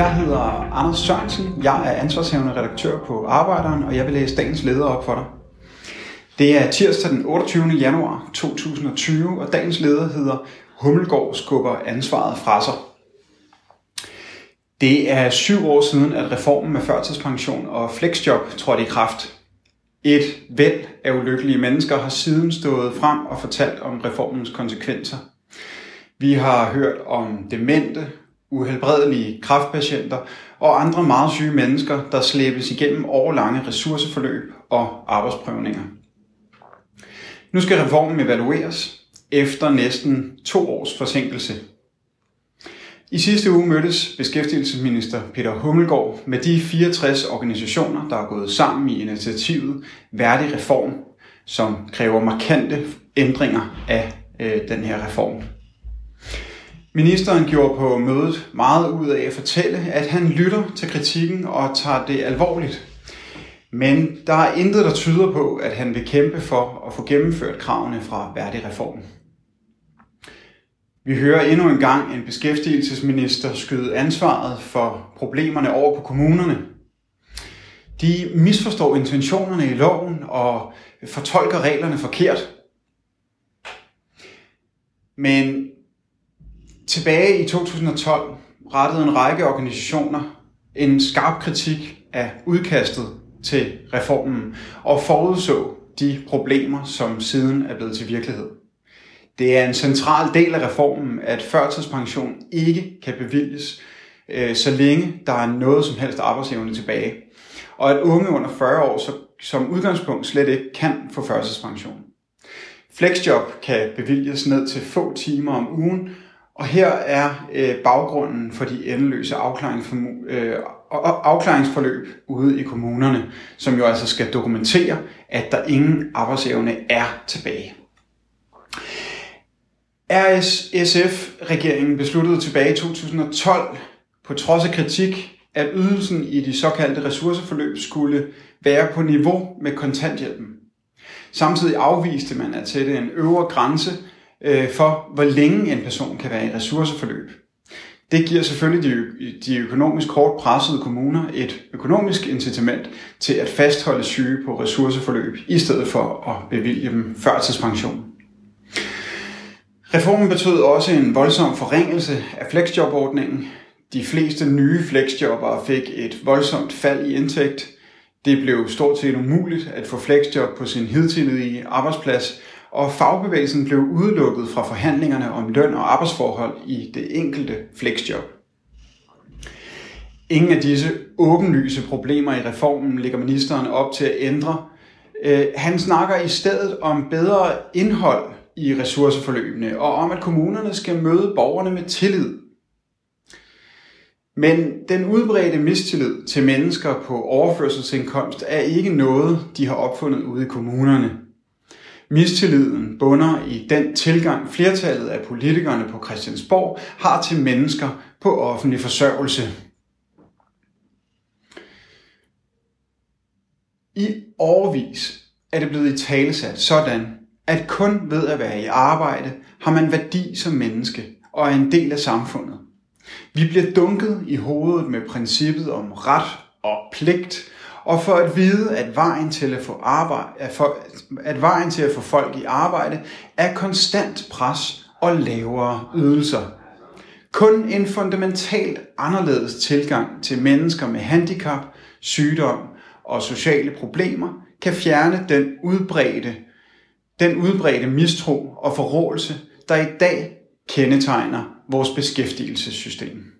Jeg hedder Anders Sørensen. Jeg er ansvarshævende redaktør på Arbejderen, og jeg vil læse dagens leder op for dig. Det er tirsdag den 28. januar 2020, og dagens leder hedder Hummelgård skubber ansvaret fra sig. Det er syv år siden, at reformen med førtidspension og flexjob trådte i kraft. Et væld af ulykkelige mennesker har siden stået frem og fortalt om reformens konsekvenser. Vi har hørt om demente, uhelbredelige kraftpatienter og andre meget syge mennesker, der slæbes igennem årlange ressourceforløb og arbejdsprøvninger. Nu skal reformen evalueres efter næsten to års forsinkelse. I sidste uge mødtes beskæftigelsesminister Peter Hummelgaard med de 64 organisationer, der er gået sammen i initiativet Værdig Reform, som kræver markante ændringer af øh, den her reform. Ministeren gjorde på mødet meget ud af at fortælle, at han lytter til kritikken og tager det alvorligt. Men der er intet, der tyder på, at han vil kæmpe for at få gennemført kravene fra værdig reform. Vi hører endnu en gang en beskæftigelsesminister skyde ansvaret for problemerne over på kommunerne. De misforstår intentionerne i loven og fortolker reglerne forkert. Men tilbage i 2012 rettede en række organisationer en skarp kritik af udkastet til reformen og forudså de problemer, som siden er blevet til virkelighed. Det er en central del af reformen, at førtidspension ikke kan bevilges, øh, så længe der er noget som helst arbejdsevne tilbage. Og at unge under 40 år så, som udgangspunkt slet ikke kan få førtidspension. Flexjob kan bevilges ned til få timer om ugen, og her er øh, baggrunden for de endeløse øh, afklaringsforløb ude i kommunerne, som jo altså skal dokumentere, at der ingen arbejdsevne er tilbage. RSSF-regeringen besluttede tilbage i 2012, på trods af kritik, at ydelsen i de såkaldte ressourceforløb skulle være på niveau med kontanthjælpen. Samtidig afviste man at sætte en øvre grænse øh, for, hvor længe en person kan være i ressourceforløb. Det giver selvfølgelig de, de økonomisk hårdt pressede kommuner et økonomisk incitament til at fastholde syge på ressourceforløb, i stedet for at bevilge dem førtidspension. Reformen betød også en voldsom forringelse af flexjobordningen. De fleste nye flexjobbere fik et voldsomt fald i indtægt. Det blev stort set umuligt at få flexjob på sin hidtidige arbejdsplads, og fagbevægelsen blev udelukket fra forhandlingerne om løn og arbejdsforhold i det enkelte flexjob. Ingen af disse åbenlyse problemer i reformen ligger ministeren op til at ændre. Øh, han snakker i stedet om bedre indhold i ressourceforløbene, og om at kommunerne skal møde borgerne med tillid. Men den udbredte mistillid til mennesker på overførselsindkomst er ikke noget, de har opfundet ude i kommunerne. Mistilliden bunder i den tilgang, flertallet af politikerne på Christiansborg har til mennesker på offentlig forsørgelse. I årvis er det blevet i talesat sådan, at kun ved at være i arbejde har man værdi som menneske og er en del af samfundet. Vi bliver dunket i hovedet med princippet om ret og pligt, og for at vide, at vejen til at få arbejde, at, for, at vejen til at få folk i arbejde er konstant pres og lavere ydelser. Kun en fundamentalt anderledes tilgang til mennesker med handicap, sygdom og sociale problemer kan fjerne den udbredte den udbredte mistro og forrådelse, der i dag kendetegner vores beskæftigelsessystem.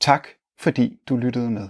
Tak fordi du lyttede med.